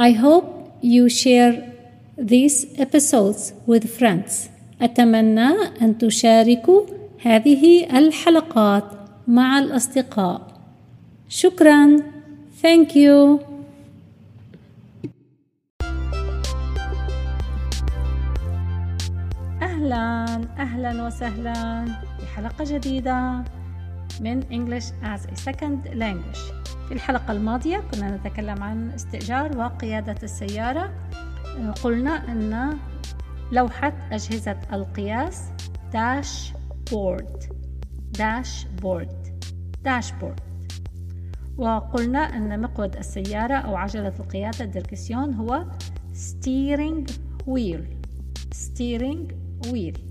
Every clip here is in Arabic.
I hope you share these episodes with friends. أتمنى أن تشاركوا هذه الحلقات مع الأصدقاء. شكرا. Thank you. أهلا أهلا وسهلا بحلقة جديدة من English as a Second Language في الحلقة الماضية كنا نتكلم عن استئجار وقيادة السيارة. قلنا أن لوحة أجهزة القياس dashboard dashboard dashboard وقلنا أن مقود السيارة أو عجلة القيادة الدركسيون هو steering wheel steering wheel.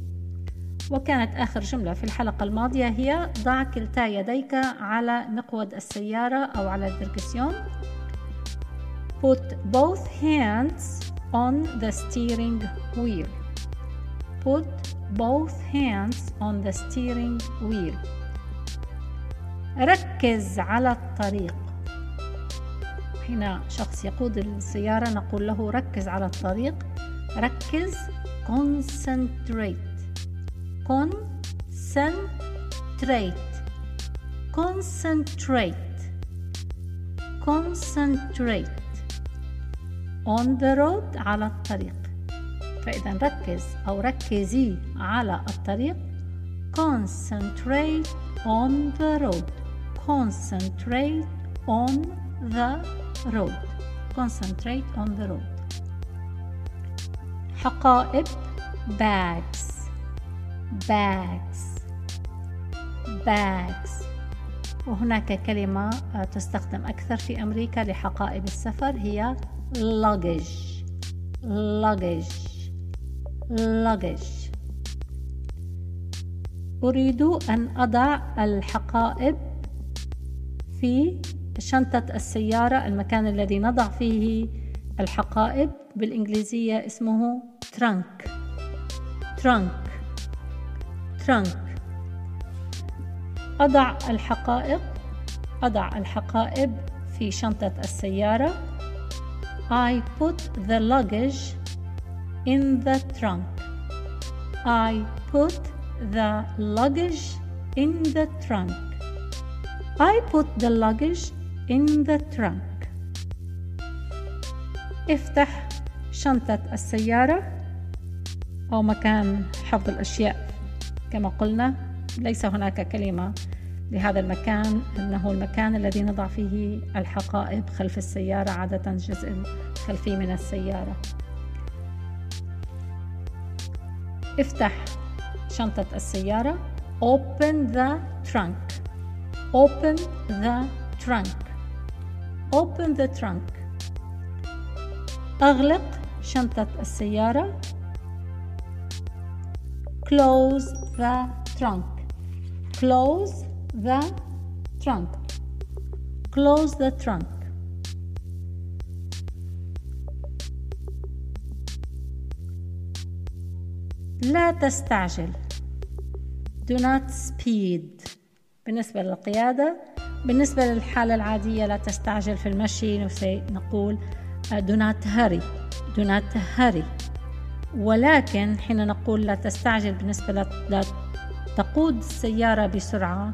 وكانت آخر جملة في الحلقة الماضية هي ضع كلتا يديك على مقود السيارة أو على الدركسيون Put both hands on the steering wheel. Put both hands on the steering wheel. ركز على الطريق. حين شخص يقود السيارة نقول له ركز على الطريق. ركز concentrate. Concentrate concentrate concentrate on the road على الطريق فإذا ركز أو ركزي على الطريق concentrate on the road concentrate on the road concentrate on the road حقائب bags bags. Bags. وهناك كلمة تستخدم أكثر في أمريكا لحقائب السفر هي luggage. Luggage. Luggage. أريد أن أضع الحقائب في شنطة السيارة المكان الذي نضع فيه الحقائب بالإنجليزية اسمه trunk. Trunk. Trunk أضع الحقائب أضع الحقائب في شنطة السيارة I put the luggage in the trunk I put the luggage in the trunk I put the luggage in the trunk افتح شنطة السيارة أو مكان حفظ الأشياء كما قلنا ليس هناك كلمة لهذا المكان أنه المكان الذي نضع فيه الحقائب خلف السيارة عادة الجزء الخلفي من السيارة. افتح شنطة السيارة. Open the trunk. Open the trunk. Open the trunk. أغلق شنطة السيارة. Close the trunk close the trunk close the trunk لا تستعجل do not speed بالنسبة للقيادة بالنسبة للحالة العادية لا تستعجل في المشي نقول do not hurry do not hurry ولكن حين نقول لا تستعجل بالنسبة لا تقود السيارة بسرعة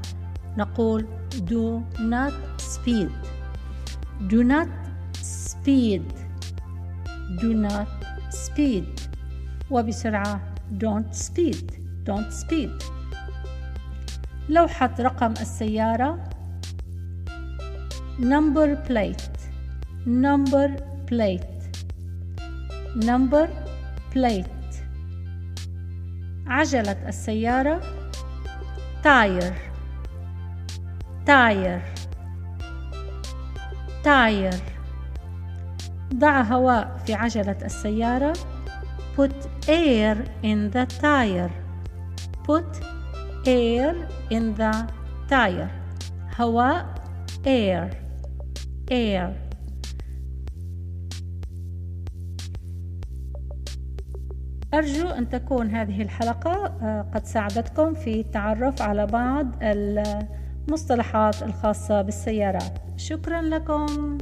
نقول do not speed do not speed do not speed وبسرعة don't speed don't speed لوحة رقم السيارة number plate number plate number plate عجلة السيارة. tyre tyre تاير ضع هواء في عجلة السيارة. Put air in the tire. Put air in the tire. هواء. Air. Air. أرجو أن تكون هذه الحلقة آه، قد ساعدتكم في التعرف على بعض المصطلحات الخاصة بالسيارات. شكرا لكم.